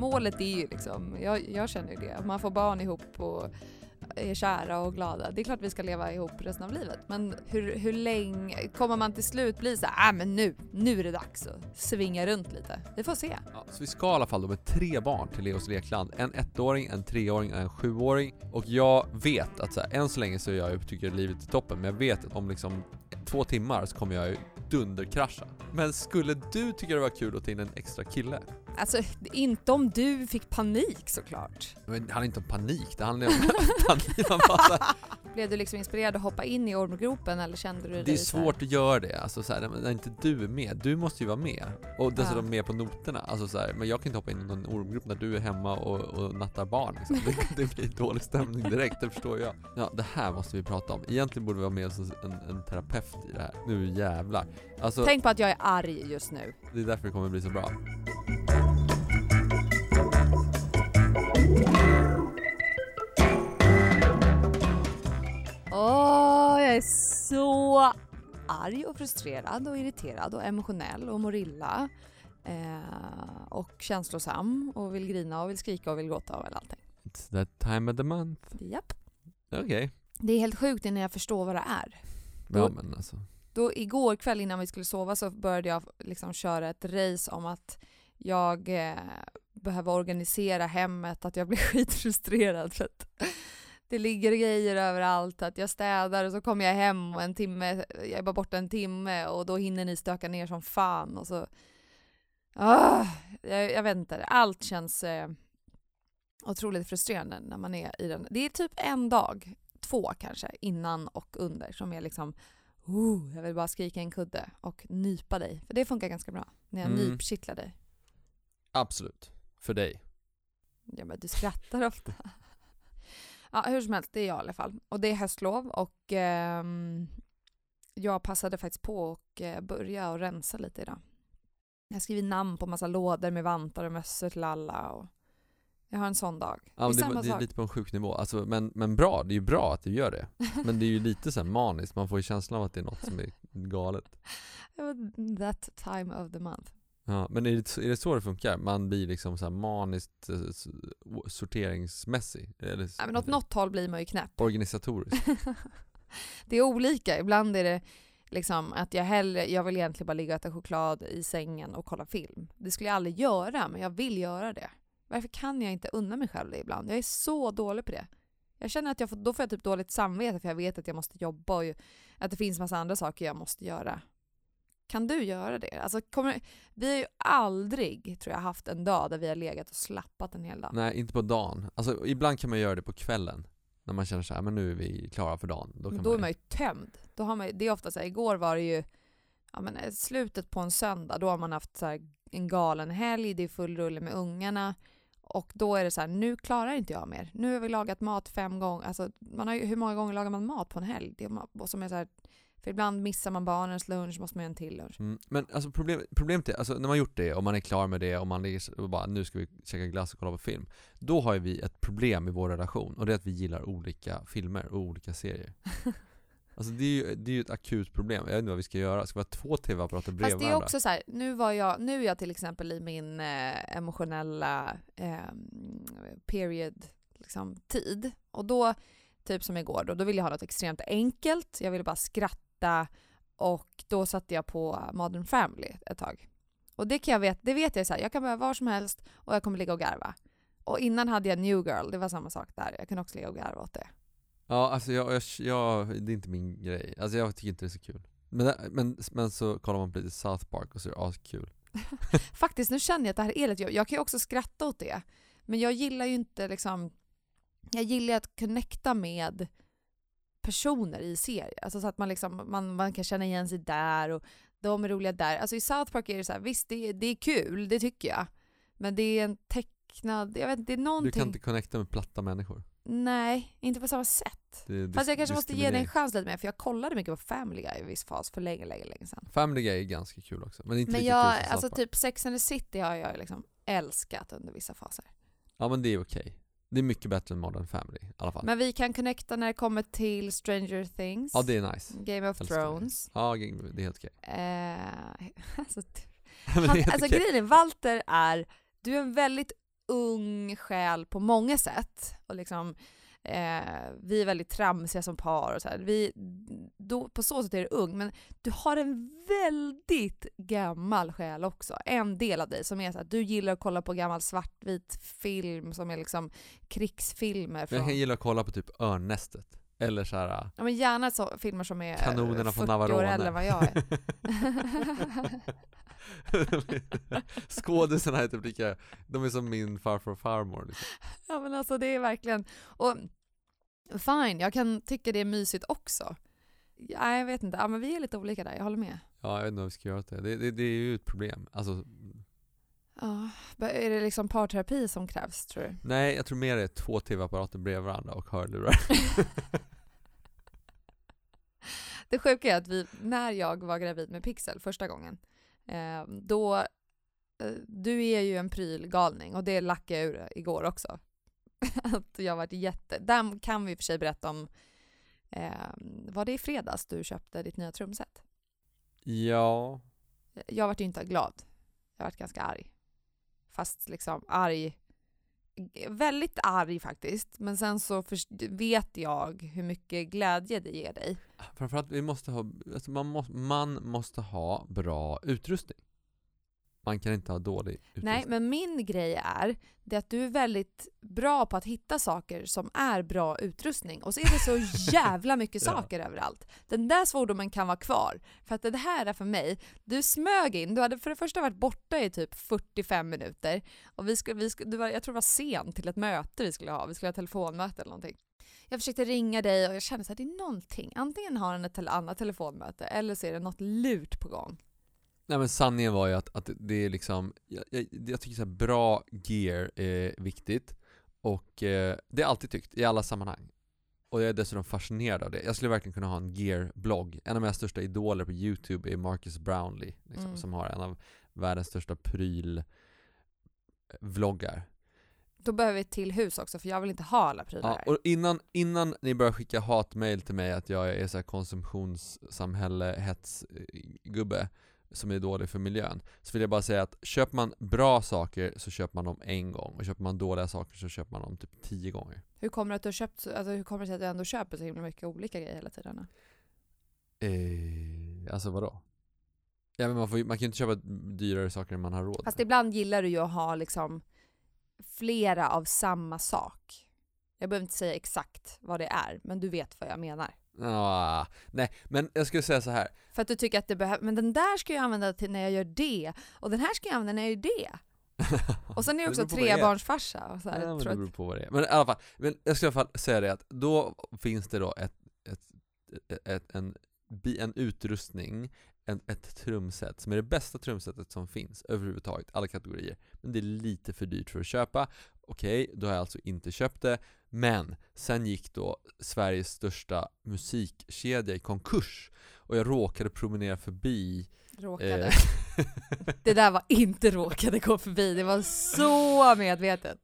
målet är ju liksom, jag, jag känner ju det, att man får barn ihop och är kära och glada. Det är klart vi ska leva ihop resten av livet. Men hur, hur länge, kommer man till slut bli så här, ah, men nu, nu är det dags att svinga runt lite. Vi får se. Ja, så vi ska i alla fall då med tre barn till Leos lekland. En ettåring, en treåring och en sjuåring. Och jag vet att så här, än så länge så är jag, jag tycker livet är toppen, men jag vet att om liksom två timmar så kommer jag ju dunderkrascha. Men skulle du tycka det var kul att ta in en extra kille? Alltså, inte om du fick panik såklart. Men det handlar inte om panik, det handlar om panik. Man bara Blev du liksom inspirerad att hoppa in i ormgropen eller kände du det är svårt att göra det, alltså så här, när inte du är med. Du måste ju vara med. Och dessutom Ja. med på noterna. Alltså så här, men jag kan inte hoppa in i någon ormgrupp när du är hemma och, och nattar barn. Liksom. Det, det blir dålig stämning direkt, det förstår jag. Ja, det här måste vi prata om. Egentligen borde vi ha med oss en, en terapeut i det här. Nu jävlar. Alltså, Tänk på att jag är arg just nu. det är därför det kommer bli så bra. Är så arg och frustrerad och irriterad och emotionell och mår illa. Eh, och känslosam och vill grina och vill skrika och vill gråta och allting. It's that time of the month. Japp. Okej. Det är helt sjukt innan jag förstår vad det är. Ja Då- men alltså. Då igår kväll innan vi skulle sova så började jag liksom köra ett race om att jag eh, behöver organisera hemmet, att jag blir skitfrustrerad för att det ligger grejer överallt, att jag städar och så kommer jag hem och en timme, jag är bara borta en timme och då hinner ni stöka ner som fan och så... Ah, jag, jag vet inte, allt känns eh, otroligt frustrerande när man är i den. Det är typ en dag, två kanske, innan och under som är liksom Oh, jag vill bara skrika en kudde och nypa dig. För det funkar ganska bra. När jag Mm. nypkittlar dig. Absolut. För dig. Ja, men du skrattar ofta. Ja, hur som helst, det är jag i alla fall. Och det är höstlov och ehm, jag passade faktiskt på att eh, börja och rensa lite idag. Jag skriver namn på massa lådor med vantar och mössor till alla och jag har en sån dag. Ja, men det är det, det är lite på en sjuk nivå. Alltså, men, men bra, det är ju bra att du gör det. Men det är ju lite så här maniskt, man får ju känslan av att det är något som är galet. That time of the month. Ja, men är det, är det så det funkar? Man blir liksom så här maniskt eh, sorteringsmässig? Eller Ja, men åt något håll blir man ju knäpp. Organisatorisk? det är olika. Ibland är det liksom att jag hellre, jag vill egentligen bara ligga och äta choklad i sängen och kolla film. Det skulle jag aldrig göra, men jag vill göra det. Varför kan jag inte unna mig själv det ibland? Jag är så dålig på det. Jag känner att jag får, då får jag typ dåligt samvete för jag vet att jag måste jobba och att det finns massa andra saker jag måste göra. Kan du göra det? Alltså, kommer, vi har ju aldrig, tror jag, haft en dag där vi har legat och slappat en hel dag. Nej, inte på dagen. Alltså ibland kan man göra det på kvällen. När man känner så här, men nu är vi klara för dagen. Då, kan då är man ju tömd. Då har man, det är ofta så här, igår var det ju ja, men eh, slutet på en söndag, då har man haft så här, en galen helg, det är full rulle med ungarna. Och då är det så här, nu klarar inte jag mer. Nu har vi lagat mat fem gånger. Alltså, man har hur många gånger lagar man mat på en helg? Det är, som är så här, för ibland missar man barnens lunch, måste man göra en till lunch. Mm, men alltså problem, problemet är, alltså när man gjort det och man är klar med det och man ligger och bara nu ska vi käka glass och kolla på film. Då har ju vi ett problem i vår relation och det är att vi gillar olika filmer och olika serier. Alltså det är ju, det är ju ett akut problem, jag vet inte vad vi ska göra. Ska vi ha två TV-apparater bredvid Fast det är varandra? också så här, nu, var jag, nu är jag till exempel i min eh, emotionella eh, period liksom, tid. Och då, typ som igår, då, då ville jag ha något extremt enkelt. Jag ville bara skratta och då satte jag på Modern Family ett tag. Och det kan jag veta, det vet jag så här, jag kan vara var som helst och jag kommer ligga och garva. Och innan hade jag New Girl, det var samma sak där. Jag kunde också ligga och garva åt det. Ja, alltså jag, jag, jag, det är inte min grej. Alltså jag tycker inte det är så kul. Men, men, men så kollar man på lite South Park och så är det askul. Faktiskt, nu känner jag att det här är lite jobbigt. Jag kan ju också skratta åt det. Men jag gillar ju inte liksom... Jag gillar att connecta med personer i serier. Alltså så att man, liksom, man, man kan känna igen sig där och de är roliga där. Alltså i South Park är det så här, visst det, är- det är kul, det tycker jag. Men det är en tecknad, jag vet inte, det är Du någonting... kan inte connecta med platta människor. Nej, inte på samma sätt. Det, Fast jag kanske måste ge det en chans lite mer för jag kollade mycket på Family Guy i viss fas för länge, länge, länge sedan. Family Guy är ganska kul också, men inte Men jag, kul som alltså South Park. typ Sex and the City har jag liksom älskat under vissa faser. Ja men det är okej. Det är mycket bättre än Modern Family i alla fall. Men vi kan connecta när det kommer till Stranger Things, ja det är nice. Game of Älskar det. Thrones. Ja, det är helt okej. Eh, alltså, han, alltså grejen är, Walter är, du är en väldigt ung själ på många sätt. Och liksom, eh, vi är väldigt tramsiga som par och så här. Vi, då, på så sätt är du ung, men du har en väldigt gammal själ också. En del av dig som är så att du gillar att kolla på gammal svartvit film som är liksom krigsfilmer. Från... Jag kan gilla att kolla på typ Örnnästet. Eller så här, ja, men gärna så filmer som är Kanonerna 40 från Navarone. år äldre vad jag är. Skådisarna är typ lika, de är som min farfar och farmor liksom. Ja men alltså det är verkligen, och fine, jag kan tycka det är mysigt också. Ja, jag vet inte, ja, men vi är lite olika där, jag håller med. Ja, jag vet inte om vi ska göra det. Det, det, det är ju ett problem. Alltså, Ja, är det liksom parterapi som krävs tror du? nej, jag tror mer det är två tv-apparater bredvid varandra och hörlurar. Det sjuka är att vi, när jag var gravid med Pixel första gången, eh, då, eh, du är ju en prylgalning och det lackade jag ur igår också. att jag varit jätte, där kan vi i och för sig berätta om, eh, var det i fredags du köpte ditt nya trumset? ja, Jag vart ju inte glad, jag vart ganska arg. Fast liksom arg, väldigt arg faktiskt, men sen så vet jag hur mycket glädje det ger dig. framförallt vi måste ha, alltså man, måste, man måste ha bra utrustning. Man kan inte ha dålig utrustning. Nej, men min grej är det att du är väldigt bra på att hitta saker som är bra utrustning och så är det så jävla mycket Ja. saker överallt. Den där svordomen kan vara kvar. För att det här är för mig, du smög in, du hade för det första varit borta i typ 45 minuter och vi skulle, vi skulle, du var, jag tror det var sent till ett möte vi skulle ha, vi skulle ha telefonmöte eller någonting. Jag försökte ringa dig och jag kände att det är någonting, antingen har han ett annat telefonmöte eller så är det något lurt på gång. Nej men sanningen var ju att, att det är liksom, jag, jag, jag tycker så här, bra gear är viktigt och eh, det har jag alltid tyckt i alla sammanhang. Och jag är dessutom fascinerad av det. Jag skulle verkligen kunna ha en gear-blogg. En av mina största idoler på YouTube är Marcus Brownlee, liksom, Mm. som har en av världens största pryl-vloggar. Då behöver vi ett till hus också för jag vill inte ha alla prylar Ja, här. och innan, innan ni börjar skicka hatmail till mig att jag är så här konsumtionssamhälle, hetsgubbe som är dålig för miljön, så vill jag bara säga att köper man bra saker så köper man dem en gång och köper man dåliga saker så köper man dem typ tio gånger. Hur kommer det att du köpt, alltså hur kommer det sig att du ändå köper så himla mycket olika grejer hela tiden? Eh, alltså vadå? Ja men man, får, man kan ju inte köpa dyrare saker än man har råd Fast med. ibland gillar du ju att ha liksom flera av samma sak. Jag behöver inte säga exakt vad det är, men du vet vad jag menar. Ah, nej, men jag skulle säga så här. För att du tycker att det behöver, men den där ska jag använda till när jag gör det, och den här ska jag använda när jag gör det. Och sen är jag också trebarnsfarsa. Och så här, Ja, men det att, beror på vad det är. Men i alla fall, men jag skulle i alla fall säga det att då finns det då ett, ett, ett, ett, en, en utrustning, en, ett trumset som är det bästa trumsetet som finns överhuvudtaget, alla kategorier. Men det är lite för dyrt för att köpa. Okej, då har jag alltså inte köpt det. Men sen gick då Sveriges största musikkedja i konkurs och jag råkade promenera förbi råkade. eh, Det där var inte råkade gå förbi, det var så medvetet.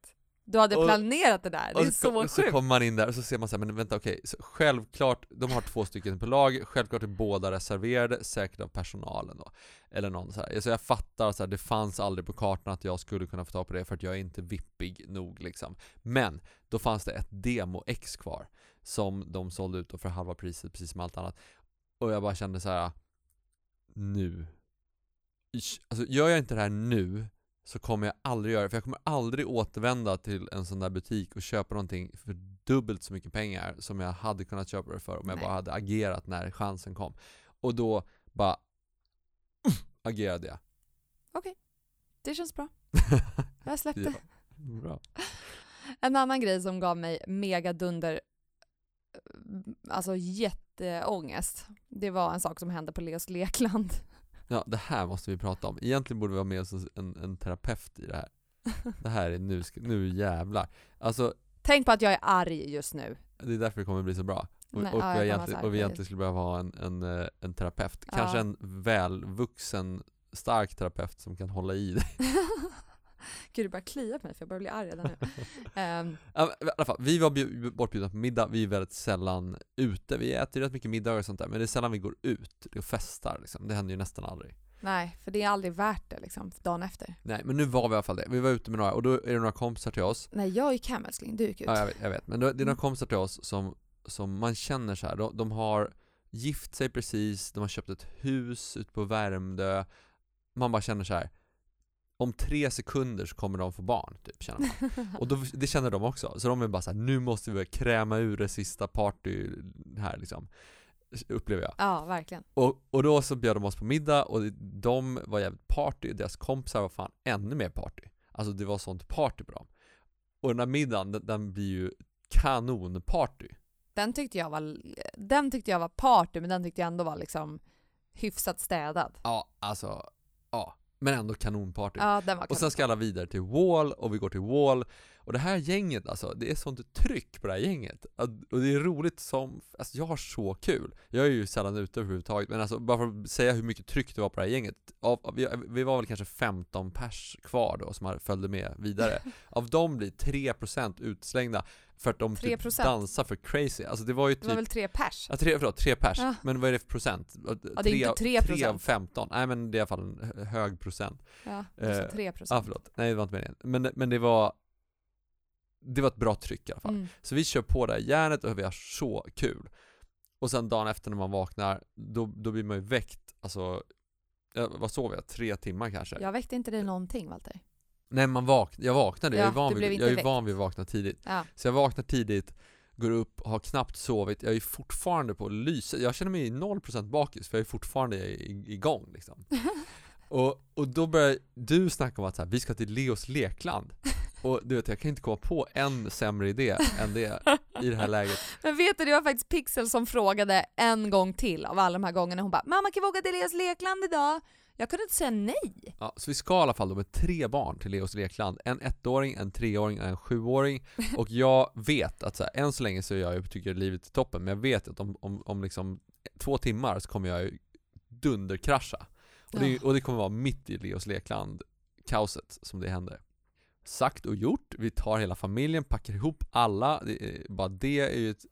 Du hade Och- planerat det där, det är så kom- så sjukt. kommer man in där och så ser man så här, men vänta okej, så självklart, de har två stycken på lag, självklart är båda reserverade, säkert av personalen då. Eller någon så här. Så jag fattar att så här, det fanns aldrig på kartan att jag skulle kunna få tag på det för att jag är inte vippig nog liksom. Men, då fanns det ett demo-ex kvar, som de sålde ut för halva priset, precis som allt annat. Och jag bara kände så här. nu. Alltså gör jag inte det här nu, så kommer jag aldrig göra det, för jag kommer aldrig återvända till en sån där butik och köpa någonting för dubbelt så mycket pengar som jag hade kunnat köpa det för om jag Nej. bara hade agerat när chansen kom. Och då bara agerade jag. Det känns bra. Jag släppte. Ja, bra. En annan grej som gav mig mega dunder, alltså jätteångest, det var en sak som hände på Leos Lekland. Ja, det här måste vi prata om. Egentligen borde vi ha med oss en, en terapeut i det här. Det här är nu, nu jävlar. Alltså, Tänk på att jag är arg just nu. det är därför det kommer bli så bra. Och, Nej, och, ja, vi, jag kommer egentligen, och vi egentligen skulle behöva ha en, en, eh, en terapeut. Ja. Kanske en välvuxen, stark terapeut som kan hålla i dig. Gud, det börjar klia på mig för jag börjar bli arg redan nu. Men I alla fall, vi var bjud- bortbjudna på middag, vi är väldigt sällan ute. Vi äter rätt mycket middagar och sånt där, men det är sällan vi går ut och festar liksom. Det händer ju nästan aldrig. Nej, för det är aldrig värt det liksom, dagen efter. Nej, men nu var vi i alla fall det. Vi var ute med några, och då är det några kompisar till oss. Nej, jag gick hem älskling, du gick ut. Ja, jag vet, jag vet. Men det är några Mm. kompisar till oss som, som man känner så här. De, de har gift sig precis, de har köpt ett hus ute på Värmdö. Man bara känner så här. Om tre sekunder så kommer de få barn, typ, känner man. Och då, det känner de också. Så de är bara så här, nu måste vi kräma ur det sista party här liksom. Upplever jag. ja, verkligen. Och, och då så bjöd de oss på middag och de var jävligt party, deras kompisar var fan ännu mer party. Alltså det var sånt party på dem. Och den här middagen, den, den blir ju kanonparty. Den tyckte jag var, den tyckte jag var party, men den tyckte jag ändå var liksom hyfsat städad. Ja, alltså, ja. Men ändå kanonparty. Ja, den var Och sen kanon. ska alla vidare till Wall och vi går till Wall och det här gänget alltså, det är sånt tryck på det här gänget. Och det är roligt som, alltså jag har så kul. Jag är ju sällan ute överhuvudtaget men alltså bara för att säga hur mycket tryck det var på det här gänget. Av, vi, vi var väl kanske 15 pers kvar då som följde med vidare. Av dem blir 3% utslängda för att de typ 3%? dansar för crazy. Alltså det var ju Det var typ väl tre pers? Ja, tre, förlåt, tre pers. Ja. Men vad är det för procent? Ja, det är inte 3%. 3 av 15. Nej men det är i alla fall en hö- hög procent. Ja, Eh, alltså tre Ja, procent. förlåt. Nej, det var inte meningen. Men, men det var Det var ett bra tryck i alla fall. Mm. Så vi kör på det här järnet och vi har så kul. Och sen dagen efter när man vaknar, då, då blir man ju väckt, alltså ja, vad sov jag? Tre timmar kanske? Jag väckte inte dig någonting Walter. Nej, man vak jag vaknade, jag är Ja, van, vid, jag är van vid att vakna tidigt. Ja. Så jag vaknar tidigt, går upp, har knappt sovit, jag är fortfarande på lyset. Jag känner mig 0% bakis för jag är fortfarande igång liksom. och, och då börjar du snacka om att så här, vi ska till Leos lekland. Och du vet, jag kan inte komma på en sämre idé än det i det här läget. Men vet du, det var faktiskt Pixel som frågade en gång till av alla de här gångerna. Hon bara “Mamma kan vi åka till Leos lekland idag?” Jag kunde inte säga nej. Ja, så vi ska i alla fall då med tre barn till Leos lekland. En ettåring, en treåring och en sjuåring. Och jag vet att så här, än så länge så är jag, jag tycker livet är toppen, men jag vet att om, om, om liksom två timmar så kommer jag dunderkrascha. Och det, och det kommer vara mitt i Leos lekland, kaoset som det händer. Sagt och gjort, vi tar hela familjen, packar ihop alla, det, är- bara det är ju ett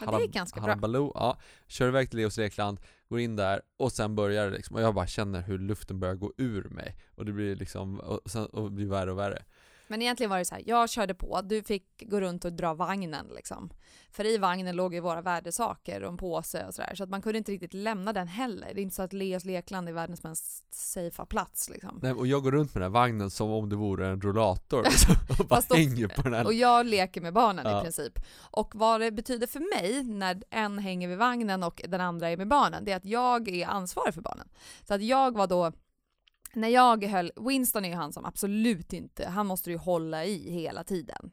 Men det är ganska bra. halabaloo. Ja, kör iväg till Leos lekland, går in där och sen börjar det liksom, och jag bara känner hur luften börjar gå ur mig. Och det blir liksom, och, sen, och blir värre och värre. Men egentligen var det så här, jag körde på, du fick gå runt och dra vagnen liksom. För i vagnen låg ju våra värdesaker och en påse och sådär. Så att man kunde inte riktigt lämna den heller. Det är inte så att Leos lekland är världens mest safea plats liksom. Nej, och jag går runt med den här vagnen som om det vore en rullator liksom, och bara då- hänger på den här. Och jag leker med barnen Ja. i princip. Och vad det betyder för mig när en hänger vid vagnen och den andra är med barnen, det är att jag är ansvarig för barnen. Så att jag var då, när jag höll, Winston är ju han som absolut inte, han måste ju hålla i hela tiden.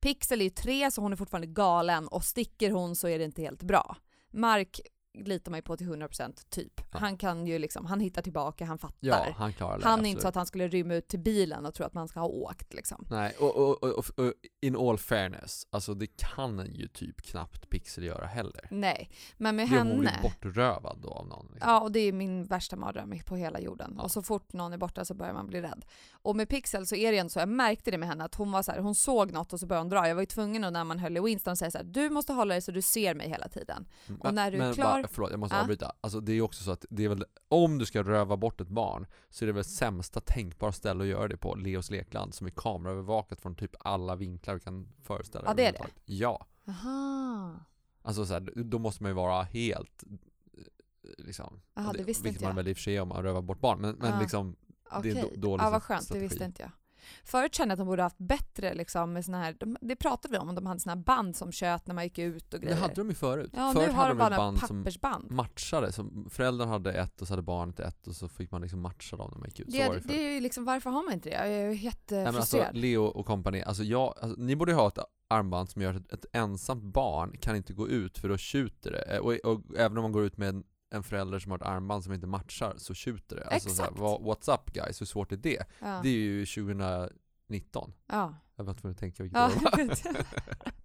Pixel är ju tre så hon är fortfarande galen och sticker hon så är det inte helt bra. Mark litar man ju på till 100% typ. Ja. Han kan ju liksom, han hittar tillbaka, han fattar. Ja, han klarar det. han är absolut. inte så att han skulle rymma ut till bilen och tro att man ska ha åkt liksom. Nej, och, och, och, och, in all fairness, alltså det kan ju typ knappt Pixel göra heller. Nej, men med hon henne... blir bortrövad då av någon? Liksom. Ja, och det är min värsta mardröm på hela jorden. Ja. Och så fort någon är borta så börjar man bli rädd. Och med Pixel så är det ändå så, jag märkte det med henne, att hon var så här, hon såg något och så började hon dra. Jag var ju tvungen att när man höll i Winston säga så här, du måste hålla dig så du ser mig hela tiden. Mm, och när du är men klar- Förlåt, jag måste Ja. avbryta. Alltså det är ju också så att det är väl, om du ska röva bort ett barn så är det väl sämsta tänkbara ställe att göra det på, Leos lekland, som är kameraövervakat från typ alla vinklar du kan föreställa Ja, det är överhuvudtaget. Ja. Aha. Alltså så här, då måste man ju vara helt eh, liksom, Jaha, och det visste vilket inte man jag. väl i och för sig om man rövar bort barn, men, men liksom Okej. det är då- dålig ja, vad strategi. skönt, det visste inte jag. Förut kände jag att de borde haft bättre liksom med såna här, de, det pratade vi om, de hade såna här band som tjöt när man gick ut och Det grejer. hade de ju förut. ja, förut nu har hade de bara band som pappersband. matchade, som föräldrarna hade ett och så hade barnet ett och så fick man liksom matcha dem när man gick ut. Det, det det, är ju liksom, varför har man inte det? Jag är ju alltså, jättefrustrerad. Leo och kompani, alltså jag, alltså, ni borde ju ha ett armband som gör att ett ensamt barn kan inte gå ut för då tjuter det. Eh, Och, och, även om man går ut med en, en förälder som har ett armband som inte matchar så tjuter det. Alltså, så här, what's up guys, hur svårt är det? ja. Det är ju 2019. ja. Jag inte vad jag tänker vilket Ja, år det var.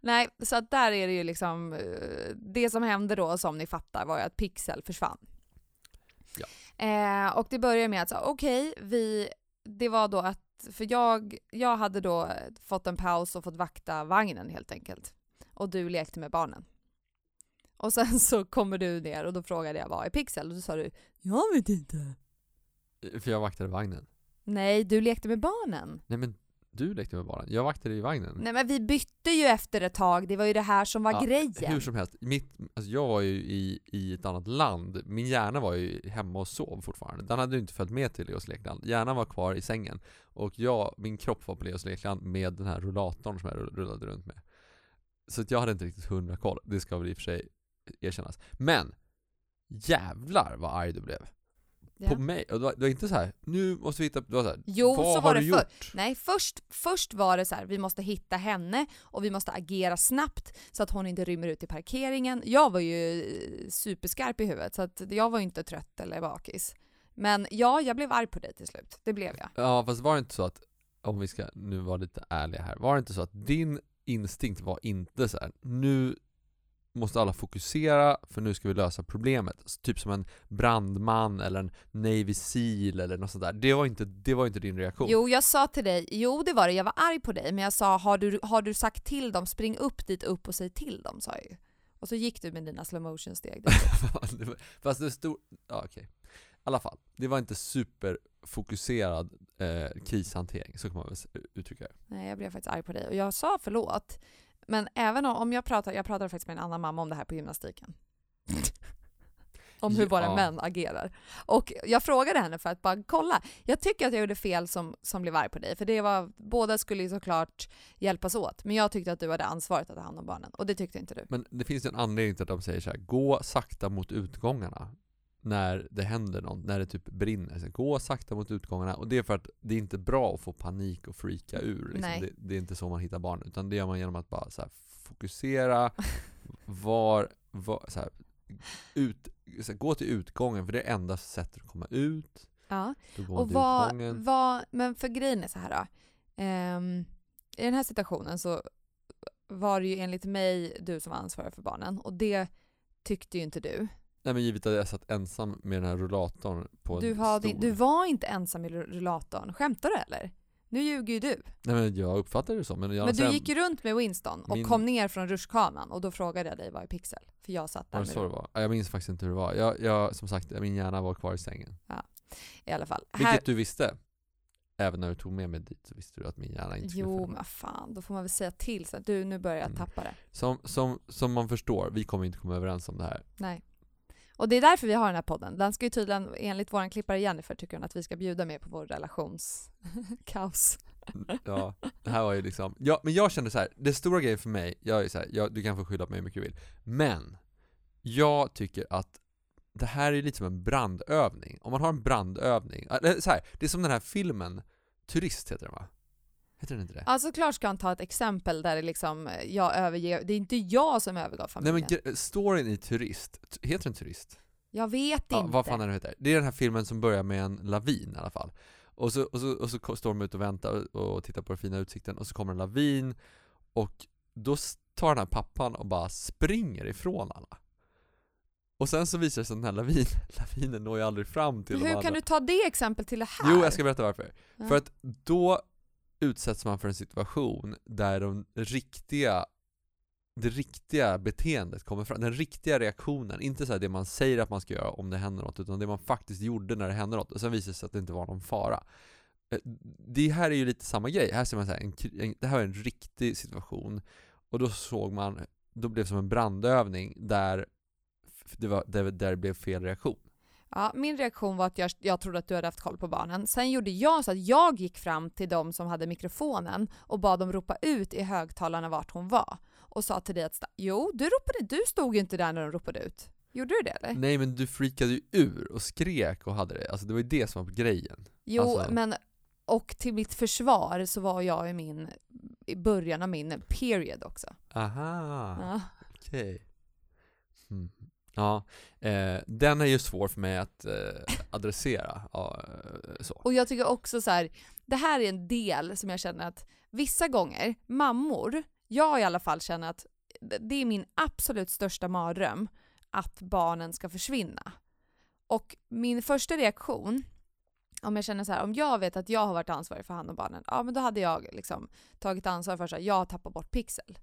Nej, så att där är det ju liksom, eh, det som hände då som ni fattar var ju att Pixel försvann. Ja. Eh, och det började med att okej, vi, det var då att, för jag, jag hade då fått en paus och fått vakta vagnen helt enkelt. Och du lekte med barnen. Och sen så kommer du ner och då frågade jag vad är Pixel? Och då sa du jag vet inte. För jag vaktade vagnen. Nej, du lekte med barnen. Nej men du lekte med barnen, jag vaktade i vagnen. Nej men vi bytte ju efter ett tag, det var ju det här som var Ja, grejen. Hur som helst, mitt, alltså jag var ju i, i ett annat land, min hjärna var ju hemma och sov fortfarande. Den hade ju inte följt med till Leos lekland. Hjärnan var kvar i sängen. Och jag, min kropp var på Leos lekland med den här rullatorn som jag rullade runt med. Så att jag hade inte riktigt hundra koll, det ska väl i och för sig erkännas. Men! Jävlar vad arg du blev. Ja. På mig. Och det var, det var inte så här. nu måste vi hitta, det var så här, Jo, vad så har var du det gjort? Nej, först, först var det så här, vi måste hitta henne och vi måste agera snabbt så att hon inte rymmer ut i parkeringen. Jag var ju eh, superskarp i huvudet så att jag var ju inte trött eller bakis. Men ja, jag blev arg på dig till slut. Det blev jag. Ja fast var det inte så att, om vi ska nu vara lite ärliga här, var det inte så att din instinkt var inte så här. nu måste alla fokusera för nu ska vi lösa problemet. Så Typ som en brandman eller en Navy Seal eller något sånt där. Det var inte, det var inte din reaktion. Jo, jag sa till dig, jo det var det, jag var arg på dig, men jag sa har du, har du sagt till dem, spring upp dit upp och säg till dem, sa jag ju. Och så gick du med dina slow motion steg. Fast det stod, ja okej. I alla fall, det var inte superfokuserad eh, krishantering, så kan man väl uttrycka det. Nej, jag blev faktiskt arg på dig och jag sa förlåt. Men även om, jag pratar, jag pratade faktiskt med en annan mamma om det här på gymnastiken. om hur våra Ja. män agerar. Och jag frågade henne för att bara kolla. Jag tycker att jag gjorde fel som, som blev arg på dig, för det var, båda skulle ju såklart hjälpas åt. Men jag tyckte att du hade ansvaret att ta hand om barnen och det tyckte inte du. Men det finns ju en anledning till att de säger så här: gå sakta mot utgångarna när det händer något, när det typ brinner. Så gå sakta mot utgångarna och det är för att det är inte bra att få panik och freaka ur. Liksom. Det, det är inte så man hittar barn, utan det gör man genom att bara här, fokusera, var, var så här, ut, så här, gå till utgången för det är enda sättet att komma ut. Ja. Och vad, vad, men för grejen är så här då. Ehm, I den här situationen så var det ju enligt mig du som var ansvarig för barnen och det tyckte ju inte du. Nej men givet att jag satt ensam med den här rullatorn på Du, en har, stol. din- du var inte ensam i rullatorn. Skämtar du eller? Nu ljuger ju du. Nej men jag uppfattade det så, men jag Men du sen, gick ju runt med Winston och Min- kom ner från rutschkanan och då frågade jag dig vad är pixel? För jag satt där Var det så det var? Ja, Jag minns faktiskt inte hur det var. Jag, jag, som sagt, min hjärna var kvar i sängen. i alla fall. Vilket Här, du visste. Även när du tog med mig dit så visste du att min hjärna inte skulle jo men fan, då får man väl säga till så att du nu börjar jag Mm. tappa det. Som, som, som man förstår, vi kommer inte komma överens om det här. Nej. Och det är därför vi har den här podden. Den ska ju tydligen, enligt vår klippare Jennifer, tycker hon att vi ska bjuda med på vår relationskaos. Mm, ja, det här var ju liksom, ja, men jag kände så här. det stora grejen för mig, jag är så här, jag, du kan få skylla på mig hur mycket du vill, men jag tycker att det här är lite som en brandövning. Om man har en brandövning, äh, eller så här, det är som den här filmen, Turist heter den va? Heter den inte det? Ja, såklart ska han ta ett exempel där det liksom, jag överger, det är inte jag som övergav Nej familjen. men gre- storyn i Turist, heter den Turist? jag vet Ja, inte. vad fan är det heter? Det är den här filmen som börjar med en lavin i alla fall. Och så, och så, och så står de ut och väntar och, och tittar på den fina utsikten och så kommer en lavin och då tar den här pappan och bara springer ifrån alla. Och sen så visar det sig att den här lavin, lavinen når ju aldrig fram till Men de hur andra. kan du ta det exempel till det här? Jo, jag ska berätta varför. Ja. För att då utsätts man för en situation där de riktiga det riktiga beteendet kommer fram, den riktiga reaktionen, inte så här det man säger att man ska göra om det händer något, utan det man faktiskt gjorde när det hände något, och sen visar det sig att det inte var någon fara. Eh, det här är ju lite samma grej, här ser man så här, en, en, det här var en riktig situation, och då såg man, då blev det som en brandövning där det, var, där, där det blev fel reaktion. Ja, min reaktion var att jag, jag trodde att du hade haft koll på barnen. Sen gjorde jag så att jag gick fram till de som hade mikrofonen och bad dem ropa ut i högtalarna vart hon var. Och sa till dig att jo, du ropade, du stod ju inte där när de ropade ut. Gjorde du det eller? Nej men du freakade ju ur och skrek och hade det, alltså det var ju det som var grejen. Jo, alltså- men och till mitt försvar så var jag i min, i början av min period också. Aha. Ja. Okej. Mm. Ja, eh, den är ju svår för mig att eh, adressera. Ja, eh, så. Och jag tycker också så här, det här är en del som jag känner att vissa gånger, mammor, jag i alla fall känner att det är min absolut största mardröm att barnen ska försvinna. Och min första reaktion, om jag känner så här, om jag vet att jag har varit ansvarig för hand om barnen, ja men då hade jag liksom tagit ansvar för att jag har tappat bort pixel.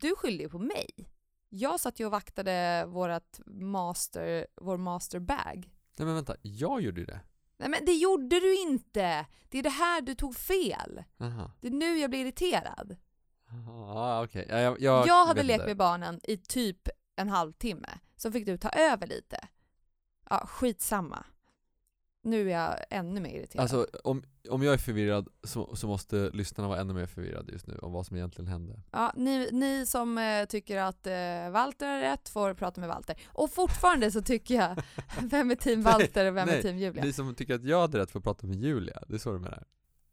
Du skyller ju på mig. Jag satt ju och vaktade vårat master, vår masterbag. Nej men vänta, jag gjorde ju det. Nej men det gjorde du inte! Det är det här du tog fel. Jaha. Det är nu jag blir irriterad. Ah, okej. Ja, jag, jag, Jag, hade lekt med barnen i typ en halvtimme, så fick du ta över lite. Ja, skitsamma. Nu är jag ännu mer irriterad. Alltså om, om jag är förvirrad så, så måste lyssnarna vara ännu mer förvirrade just nu om vad som egentligen hände. Ja, ni, ni som eh, tycker att eh, Walter är rätt får prata med Walter. Och fortfarande så tycker jag, vem är team Walter och vem är nej, team Julia? Ni som tycker att jag hade rätt får prata med Julia, det är så du menar?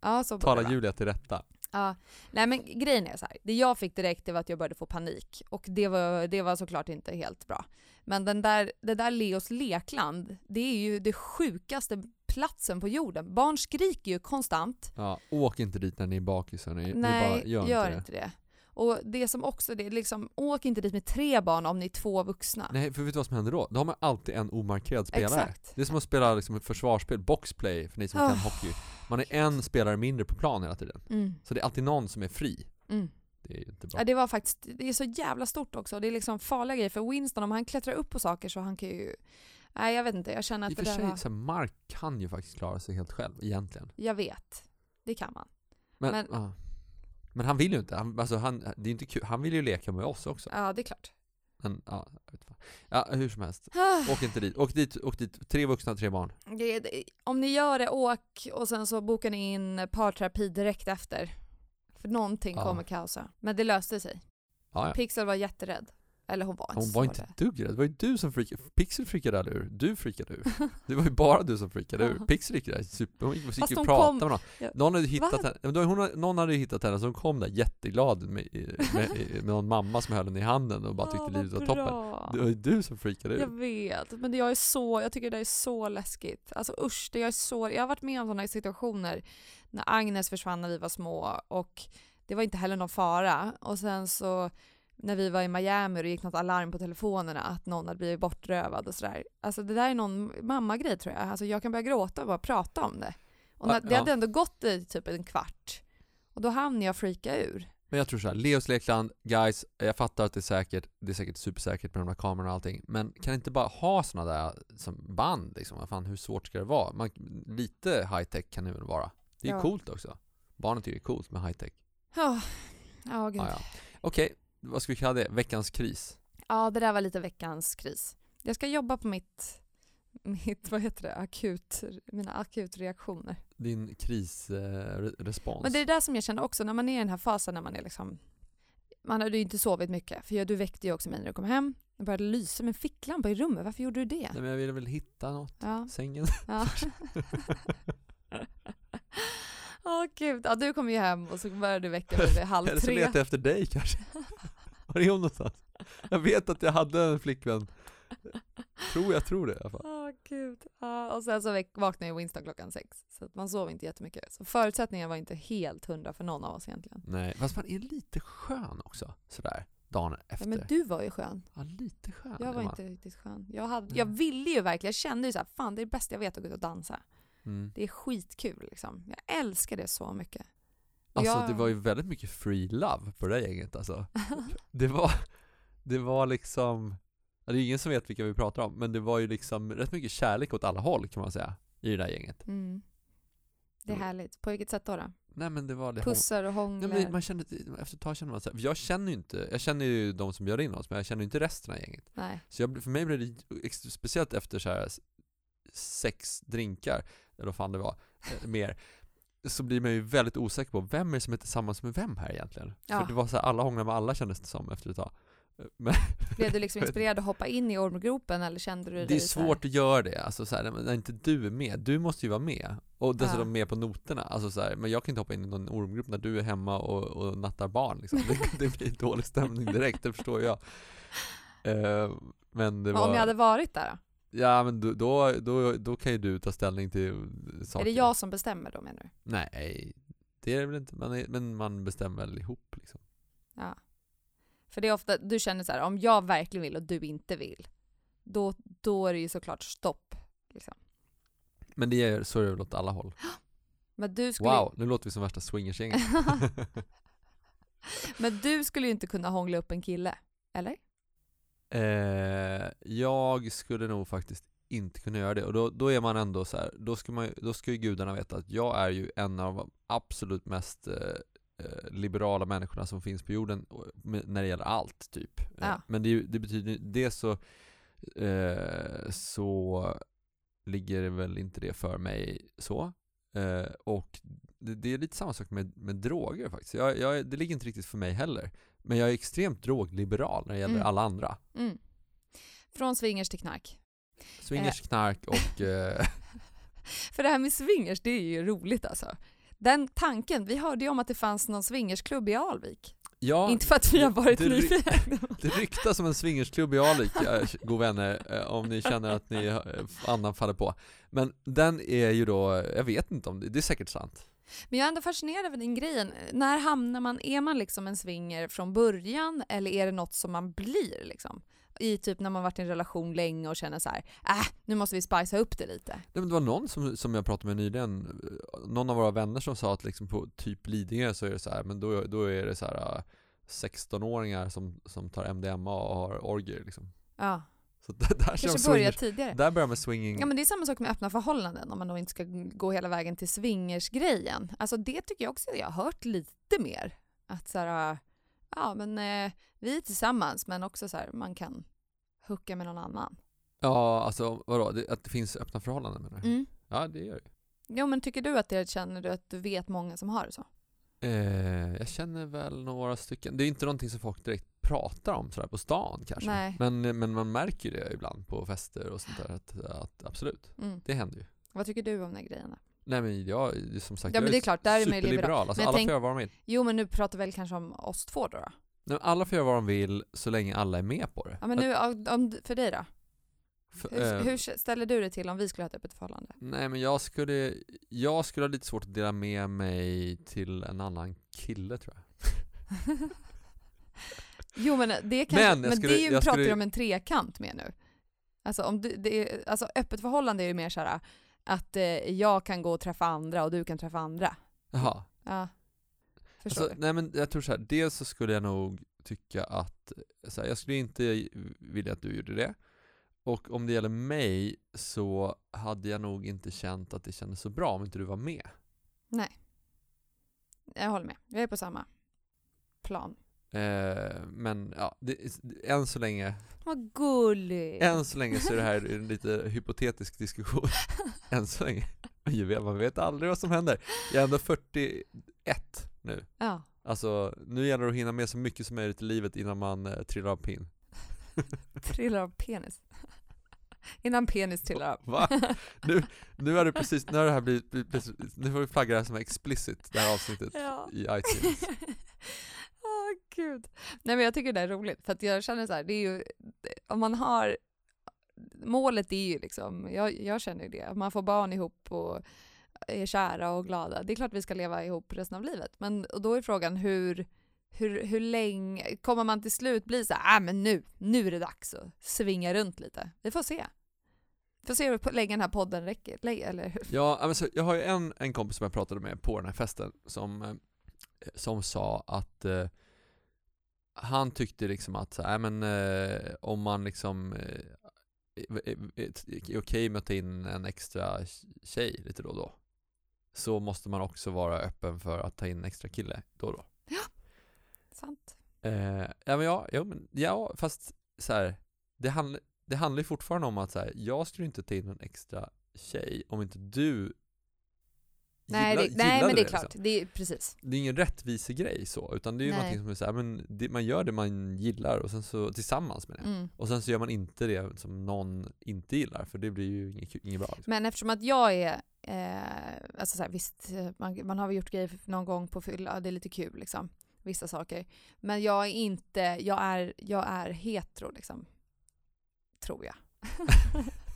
Ja, så det Tala. Julia till rätta. Ja. Nej men grejen är så här. det jag fick direkt det var att jag började få panik. Och det var, det var såklart inte helt bra. Men den där, det där Leos lekland, det är ju det sjukaste platsen på jorden. Barn skriker ju konstant. Ja, åk inte dit när ni är bakisar, ni, ni Nej, bara gör, gör, inte det. det. Och det som också, det är liksom, åk inte dit med tre barn om ni är två vuxna. Nej, för vet du vad som händer då? Då har man alltid en omarkerad spelare. Exakt. Det är som att spela liksom ett försvarsspel, boxplay, för ni som Oh. kan hockey. Man är en spelare mindre på plan hela tiden. Mm, Så det är alltid någon som är fri. mm. Det är inte bra. Ja, det var faktiskt, det är så jävla stort också. Det är liksom farliga grejer. För Winston, om han klättrar upp på saker så han kan ju... Nej jag vet inte, jag känner I att för det där sig, var... så här, Mark kan ju faktiskt klara sig helt själv, egentligen. Jag vet. Det kan man. Men, Men- men han vill ju inte, han, alltså han, det är inte kul. han vill ju leka med oss också. Ja, det är klart. Men, ja, jag vet fan. ja, hur som helst. Åk inte dit. Åk dit, åk dit. Tre vuxna, tre barn. Det, det, om ni gör det, åk och sen så bokar ni in parterapi direkt efter. För någonting Ja. kommer kaosa. Men det löste sig. Ja, ja. Pixel var jätterädd. Eller hon var inte Hon var inte ett dugg rädd. Det var ju du som freakade Pixel freakade aldrig ur. Du freakade ur. Det var ju bara du som freakade ur. Pixel gick där super... Hon gick och pratade kom- med någon. Någon hade hittat Va? henne. Hon, någon hade hittat henne, så hon kom där jätteglad med, med, med någon mamma som höll henne i handen och bara tyckte Åh, livet var vad toppen. bra. Det var ju du som freakade ur. Jag vet, men jag är så, jag tycker det är så läskigt. Alltså usch, det är så, jag har varit med om sådana situationer när Agnes försvann när vi var små och det var inte heller någon fara. Och sen så när vi var i Miami och det gick något alarm på telefonerna att någon hade blivit bortrövad och sådär. Alltså det där är någon mammagrej tror jag. Alltså jag kan börja gråta och bara prata om det. Och Ja, när, det ja. hade ändå gått i typ en kvart. Och då hann jag freaka ur. Men jag tror så här, Leos lekland, guys, jag fattar att det är säkert, det är säkert supersäkert med de där kamerorna och allting, men kan inte bara ha såna där som band liksom? Fan, hur svårt ska det vara? Man, lite high tech kan det väl vara? Det är ju Ja. coolt också. Barnen tycker det är coolt med high tech. Ja, gud. Ja, ja. Okej, vad ska vi kalla det? Veckans kris? Ja, det där var lite veckans kris. Jag ska jobba på mitt, mitt vad heter det, akut, mina akutreaktioner. Din krisrespons? Men det är det där som jag känner också när man är i den här fasen när man är liksom, man hade ju inte sovit mycket för jag- du väckte ju också mig när du kom hem. Jag började lysa med ficklampa i rummet, varför gjorde du det? Nej men jag ville väl hitta något. Ja, Sängen? ja. Åh gud, ja, du kom ju hem och så började du väcka mig vid halv Eller så tre. letar jag efter dig kanske. Var är hon någonstans? Jag vet att jag hade en flickvän. Tror jag tror det i alla fall. Åh gud. Ja, och sen så vaknade ju Winston klockan sex. Så att man sov inte jättemycket. Så förutsättningarna var inte helt hundra för någon av oss egentligen. Nej, fast man är lite skön också. Sådär, dagen Ja, efter. men du var ju skön. Ja, lite skön Jag var man. inte riktigt skön. Jag, hade, jag ville ju verkligen, jag kände ju så här, fan det är det bästa jag vet att gå ut och dansa. Mm. Det är skitkul liksom. Jag älskar det så mycket. Alltså det var ju väldigt mycket free love på det där gänget alltså. Det var, det var liksom, det är ingen som vet vilka vi pratar om, men det var ju liksom rätt mycket kärlek åt alla håll kan man säga, i det där gänget. Mm. Det är Mm. härligt. På vilket sätt då? då? Nej men det var det Pussar och hånglar. men man kände, efter ett tag kände man så här, jag känner ju inte, jag känner ju de som bjöd in oss, men jag känner ju inte resten av gänget. Nej. Så jag, för mig blev det, speciellt efter så här sex drinkar, eller vad fan det var, eh, mer, så blir man ju väldigt osäker på vem är det som är tillsammans med vem här egentligen? Ja. För det var så här, alla hånglar med alla kändes det som efter ett tag. Men Blev du liksom inspirerad att hoppa in i ormgropen eller kände du det är så här- svårt att göra det, alltså så här, när inte du är med, du måste ju vara med. Och dessutom Ja. med på noterna, alltså så här, men jag kan inte hoppa in i någon ormgrupp när du är hemma och, och nattar barn liksom. det, det blir dålig stämning direkt, det förstår jag. Eh, men det Men var... om jag hade varit där då? Ja men då, då, då, då kan ju du ta ställning till saker. Är det jag som bestämmer då menar du? Nej, det är det väl inte, man är, men man bestämmer väl ihop liksom. Ja. För det är ofta, du känner så här, om jag verkligen vill och du inte vill, då, då är det ju såklart stopp. Liksom. Men det är så är det väl åt alla håll. Men du skulle Wow, nu låter vi som värsta swingersgänget. Men du skulle ju inte kunna hångla upp en kille, eller? Eh, jag skulle nog faktiskt inte kunna göra det och då, då är man ändå så här, då ska, man, då ska ju gudarna veta att jag är ju en av de absolut mest eh, eh liberala människorna som finns på jorden när det gäller allt typ. Eh, ja. Men det, det betyder, det så, eh, så ligger det väl inte det för mig så. Eh, och det, det, är lite samma sak med, med droger faktiskt. Jag, jag, det ligger inte riktigt för mig heller. Men jag är extremt drogliberal när det gäller Mm. alla andra. Mm. Från swingers till knark. Swingers, knark och... Eh, För det här med swingers, det är ju roligt alltså. Den tanken, vi hörde ju om att det fanns någon swingersklubb i Alvik. ja, Inte för att vi har varit det nyfikna. det ryktas om en swingersklubb i Alvik, eh, god vänner, eh, om ni känner att ni eh, andan faller på. Men den är ju då, jag vet inte om det, det är säkert sant. Men jag är ändå fascinerad över den grejen. När hamnar man, är man liksom en swinger från början eller är det något som man blir liksom? I typ när man varit i en relation länge och känner så här, äh, nu måste vi spicea upp det lite. Nej, men det var någon som, som jag pratade med nyligen, eh, någon av våra vänner som sa att liksom på typ Lidingö så är det så här, men då, då är det så här eh, 16-åringar som, som tar MDMA och har orgier liksom. Ja, Så där, där, kanske börjar swingers, tidigare. där börjar man swinging. Ja men det är samma sak med öppna förhållanden om man då inte ska gå hela vägen till swingersgrejen. Alltså det tycker jag också att jag har hört lite mer. Att så här, ja men eh, vi är tillsammans men också så här, man kan hooka med någon annan. Ja, alltså vadå? Det, att det finns öppna förhållanden menar du? Mm. Ja, det gör det. Jo men tycker du att det känner du att du vet många som har det så? Eh, jag känner väl några stycken. Det är inte någonting som folk direkt pratar om sådär på stan kanske. Nej. Men, men man märker ju det ibland på fester och sånt där. Att, att absolut, Mm. det händer ju. Vad tycker du om den grejen? då? Nej men jag, det är som sagt, Ja, men det är klart, där är man ju liberal. superliberal. Alltså, Men alla tänk- får göra vad de vill. Jo men nu pratar vi väl kanske om oss två då? då? Nej, alla får göra vad de vill så länge alla är med på det. Ja men nu, om, för dig då? För, Hur, eh, hur ställer du dig till om vi skulle ha ett öppet förhållande? Nej men jag skulle, jag skulle ha lite svårt att dela med mig till en annan kille tror jag. Jo men det, kanske, Men men skulle- det är ju, pratar skulle- om en trekant med nu. Alltså, om du, det är, alltså öppet förhållande är ju mer såhär att eh, jag kan gå och träffa andra och du kan träffa andra. Jaha. Ja. Förstår Alltså, du? nej men jag tror så här, dels så skulle jag nog tycka att, så här, jag skulle inte vilja att du gjorde det. Och om det gäller mig så hade jag nog inte känt att det kändes så bra om inte du var med. Jag håller med. Jag är på samma plan. Eh, men ja, det, än så länge, Vad gullig! än så länge så är det här en lite hypotetisk diskussion. än så länge. Man vet aldrig vad som händer. Jag är ändå 41 nu. Ja. Alltså, nu gäller det att hinna med så mycket som möjligt i livet innan man eh, trillar av pinn. Trillar av penis. Innan penis trillar av. Va? Nu, nu har det precis, nu har det här blivit nu får vi flagga det här som explicit, det här avsnittet Ja. i iTunes. Oh, gud. Nej men jag tycker det är roligt för att jag känner så här, det är ju, om man har, målet är ju liksom, jag, jag känner ju det, att man får barn ihop och är kära och glada. Det är klart vi ska leva ihop resten av livet. Men och då är frågan hur, hur, hur länge, kommer man till slut bli så här, ah, men nu, nu är det dags att svinga runt lite. Vi får se. Får se hur länge den här podden räcker, eller hur? Ja, alltså, jag har ju en, en kompis som jag pratade med på den här festen som, eh, som sa att eh, han tyckte liksom att så här, men, eh, om man liksom eh, är, okej med att ta in en extra tjej lite då och då så måste man också vara öppen för att ta in en extra kille då och då. Sant. Eh, ja men ja, ja, men, ja fast så här, det, handl, det handlar ju fortfarande om att så här, jag skulle inte ta in en extra tjej om inte du Nej, gilla- det, nej men det är liksom. klart, det är precis. Det är ingen rättvisegrej så, utan det är ju Nej. någonting som är så här, men det, man gör det man gillar och sen så tillsammans med det. Mm. Och sen så gör man inte det som någon inte gillar, för det blir ju inget, inget bra. Liksom. Men eftersom att jag är, eh, alltså så här, visst, man, man har väl gjort grejer någon gång på fylla, det är lite kul liksom, vissa saker. Men jag är inte, jag är, jag är hetero liksom. Tror jag.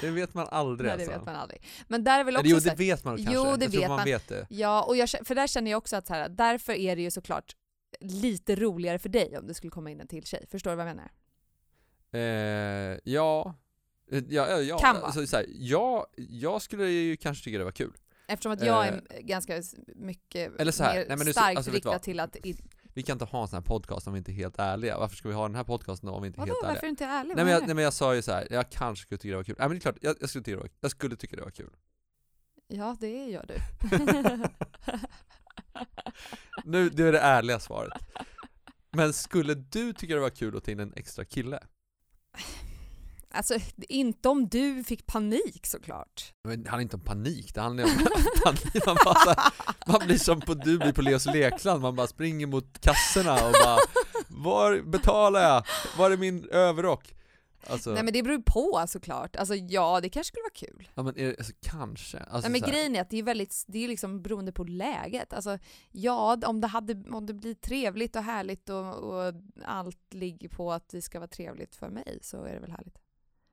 Det vet man aldrig Nej det alltså. vet man aldrig. Men där är väl också Eller jo, det vet man kanske. Jo, det jag vet man man. vet det. Ja, och jag, för där känner jag också att så här, därför är det ju såklart lite roligare för dig om det skulle komma in en till tjej. Förstår du vad jag menar? Eh, ja, Eh, ja, ja, ja. Kan vara. Alltså, så här, ja, jag skulle ju kanske tycka det var kul. Eftersom att jag Eh, är ganska s- mycket eller så här, mer nej, men du- starkt alltså, riktad till att Vi kan inte ha en sån här podcast om vi inte är helt ärliga. Varför ska vi ha den här podcasten om vi inte är Vadå, helt ärliga? varför är du inte ärlig? Nej men, jag, nej men jag sa ju så här. jag kanske skulle tycka det var kul. Nej men det är klart, jag, jag, skulle, tycka det var, jag skulle tycka det var kul. Ja, det gör du. Nu, det är det ärliga svaret. Men skulle du tycka det var kul att ta in en extra kille? Alltså, inte om du fick panik såklart. Men det handlar inte om panik, det handlar om panik. Man, bara, man blir som på, du blir på Leos lekland, man bara springer mot kassorna och bara Var betalar jag? Var är min överrock? Alltså, Nej men det beror på såklart. Alltså ja, det kanske skulle vara kul. ja, men det, alltså, kanske. Alltså, Nej men här, grejen är att det är väldigt, det är liksom beroende på läget. Alltså ja, om det, hade, om det blir trevligt och härligt och, och allt ligger på att det ska vara trevligt för mig så är det väl härligt.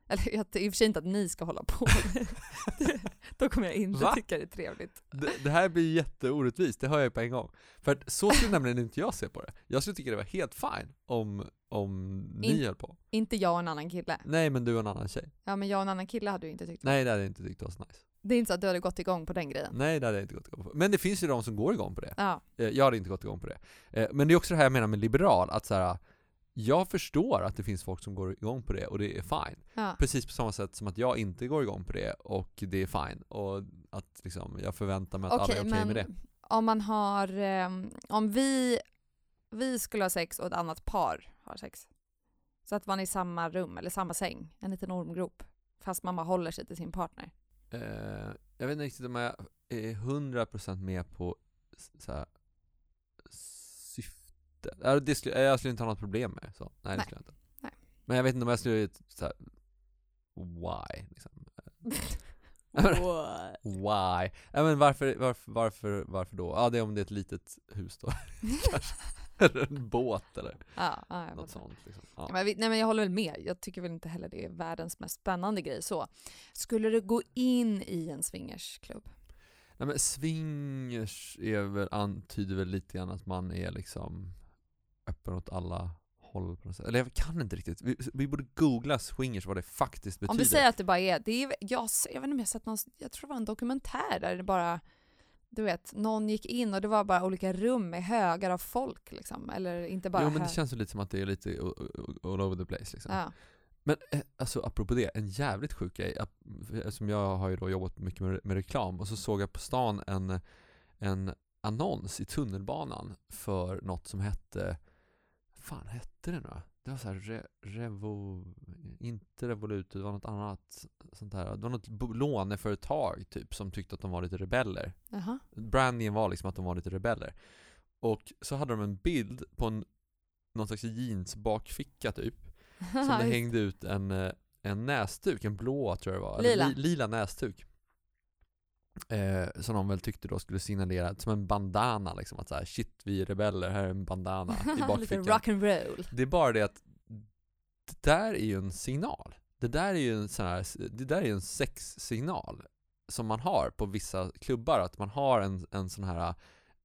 Eller jag, i och för sig inte att ni ska hålla på. Då kommer jag inte Va? tycka det är trevligt. det, det här blir jätteorättvist, det hör jag på en gång. För att så skulle nämligen inte jag se på det. Jag skulle tycka det var helt fine om, om ni In- höll på. Inte jag och en annan kille. Nej men du och en annan tjej. Ja men jag och en annan kille hade du inte tyckt Nej det hade jag inte tyckt var så nice. Det är inte så att du hade gått igång på den grejen. Nej det hade jag inte gått igång på. Men det finns ju de som går igång på det. Ja. Eh, Jag hade inte gått igång på det. Eh, Men det är också det här jag menar med liberal, att så här, jag förstår att det finns folk som går igång på det och det är fine. ja. Precis på samma sätt som att jag inte går igång på det och det är fine. Och att liksom, jag förväntar mig att alla Okej, är okej men med det. om man har, ehm, om vi, vi skulle ha sex och ett annat par har sex. Så att man är i samma rum eller samma säng, en liten ormgrop. Fast man bara håller sig till sin partner. Eh, jag vet inte riktigt om jag är 100% med på så här, Ja, det skulle, jag skulle inte ha något problem med så. Nej, det skulle jag inte. Nej. Men jag vet inte om jag skulle, så här, why? Liksom. Why? Ja, men varför, varför, varför, varför då? Ja, det är om det är ett litet hus då. Eller en båt eller ja, ja, något sånt. Liksom. Ja. Men, vi- nej, men jag håller väl med. Jag tycker väl inte heller det är världens mest spännande grej så. Skulle du gå in i en swingersklubb? Nej men swingers är väl, antyder väl lite grann att man är liksom öppen åt alla håll på något sätt. Eller jag kan inte riktigt. Vi, vi borde googla swingers, vad det faktiskt betyder. Om vi säger att det bara är, det är jag, jag vet inte om jag sett någon, jag tror det var en dokumentär där det bara, du vet, någon gick in och det var bara olika rum med högar av folk liksom. Eller inte bara jo men det känns ju lite som att det är lite all over the place liksom. Ja. Men eh, alltså apropå det, en jävligt sjuk grej. Eftersom jag har ju då jobbat mycket med, med reklam och så såg jag på stan en, en annons i tunnelbanan för något som hette, fan hette det nu? Det var så här re, Revo, inte Revolut, det var något annat sånt där. Det var något låneföretag typ som tyckte att de var lite rebeller. Jaha. Brandingen var liksom att de var lite rebeller. Och så hade de en bild på en, någon slags jeansbakficka typ som det hängde ut en, eh, en näsduk, en blå tror jag det var, eller Lila. li, lila näsduk. Eh, som de väl tyckte då skulle signalera, som en bandana liksom, att så här, shit vi är rebeller, här är en bandana i Lite bakfickan. rock and roll. Det är bara det att det där är ju en signal. Det där är ju en sån här, det där är ju en sexsignal som man har på vissa klubbar, att man har en, en sån här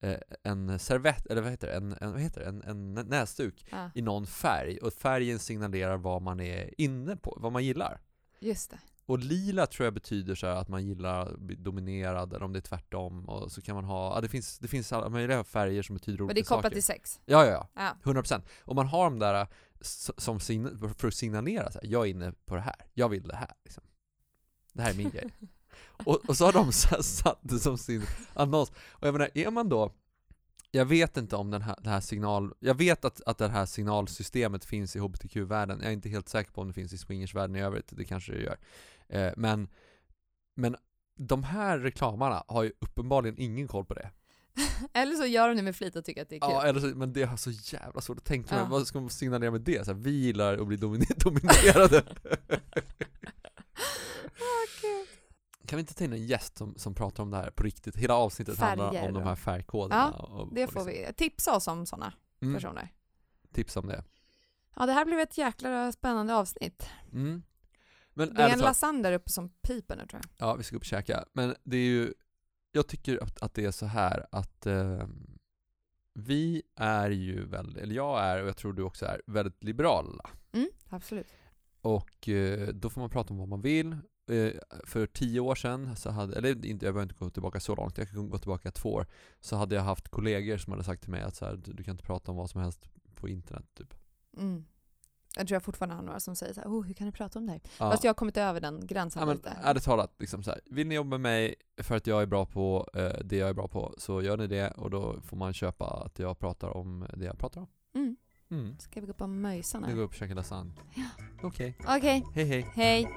eh, en servett, eller vad heter det, en, en, vad heter det? En, en näsduk Ja, i någon färg och färgen signalerar vad man är inne på, vad man gillar. just det. Och lila tror jag betyder så att man gillar att bli dominerad eller om det är tvärtom och så kan man ha, ja det finns, det finns alla möjliga färger som betyder olika Men det är kopplat saker. till sex. Ja, ja, ja. Ja. 100%. Om man har de där s- som sign- för att signalera så här, jag är inne på det här, jag vill det här. Liksom. Det här är min grej. Och, och så har de så satt det som sin annons. Och jag menar, är man då, jag vet inte om den här, det här signal, jag vet att, att det här signalsystemet finns i HBTQ-världen, jag är inte helt säker på om det finns i swingersvärlden i övrigt, det kanske det gör. Eh, men, men de här reklamarna har ju uppenbarligen ingen koll på det. Eller så gör de det med flit och tycker att det är kul. Ja, eller så, men det är så jävla svårt att tänka Ja. vad ska man signalera med det? Så här, vi gillar att bli dominer- dominerade. Kan vi inte ta in en gäst som, som pratar om det här på riktigt? Hela avsnittet handlar Färger om de här färgkoderna. Ja, och, Det och får liksom- vi. Tipsa oss om sådana Mm, personer. tips om det. Ja, det här blev ett jäkla spännande avsnitt. Mm. Men Det är en lasagne där uppe som piper nu tror jag. ja vi ska gå upp och käka. Men det är ju, jag tycker att, att det är så här att eh, vi är ju väldigt, eller jag är och jag tror du också är, väldigt liberala. Mm, absolut. Och eh, då får man prata om vad man vill för tio år sedan, så hade, eller inte, jag behöver inte gå tillbaka så långt, jag kan gå tillbaka två år, så hade jag haft kollegor som hade sagt till mig att så här, du, du kan inte prata om vad som helst på internet typ. Mm. Jag tror jag fortfarande har några som säger så här, oh, hur kan du prata om det här? Ja. Fast jag har kommit över den gränsen Ja, men lite. ärligt talat, liksom så här, vill ni jobba med mig för att jag är bra på eh, det jag är bra på, så gör ni det och då får man köpa att jag pratar om det jag pratar om. Mm. Mm. Ska vi gå på möjsan här? går upp och käkar lasagne. Okej, Okej, hej hej. hej.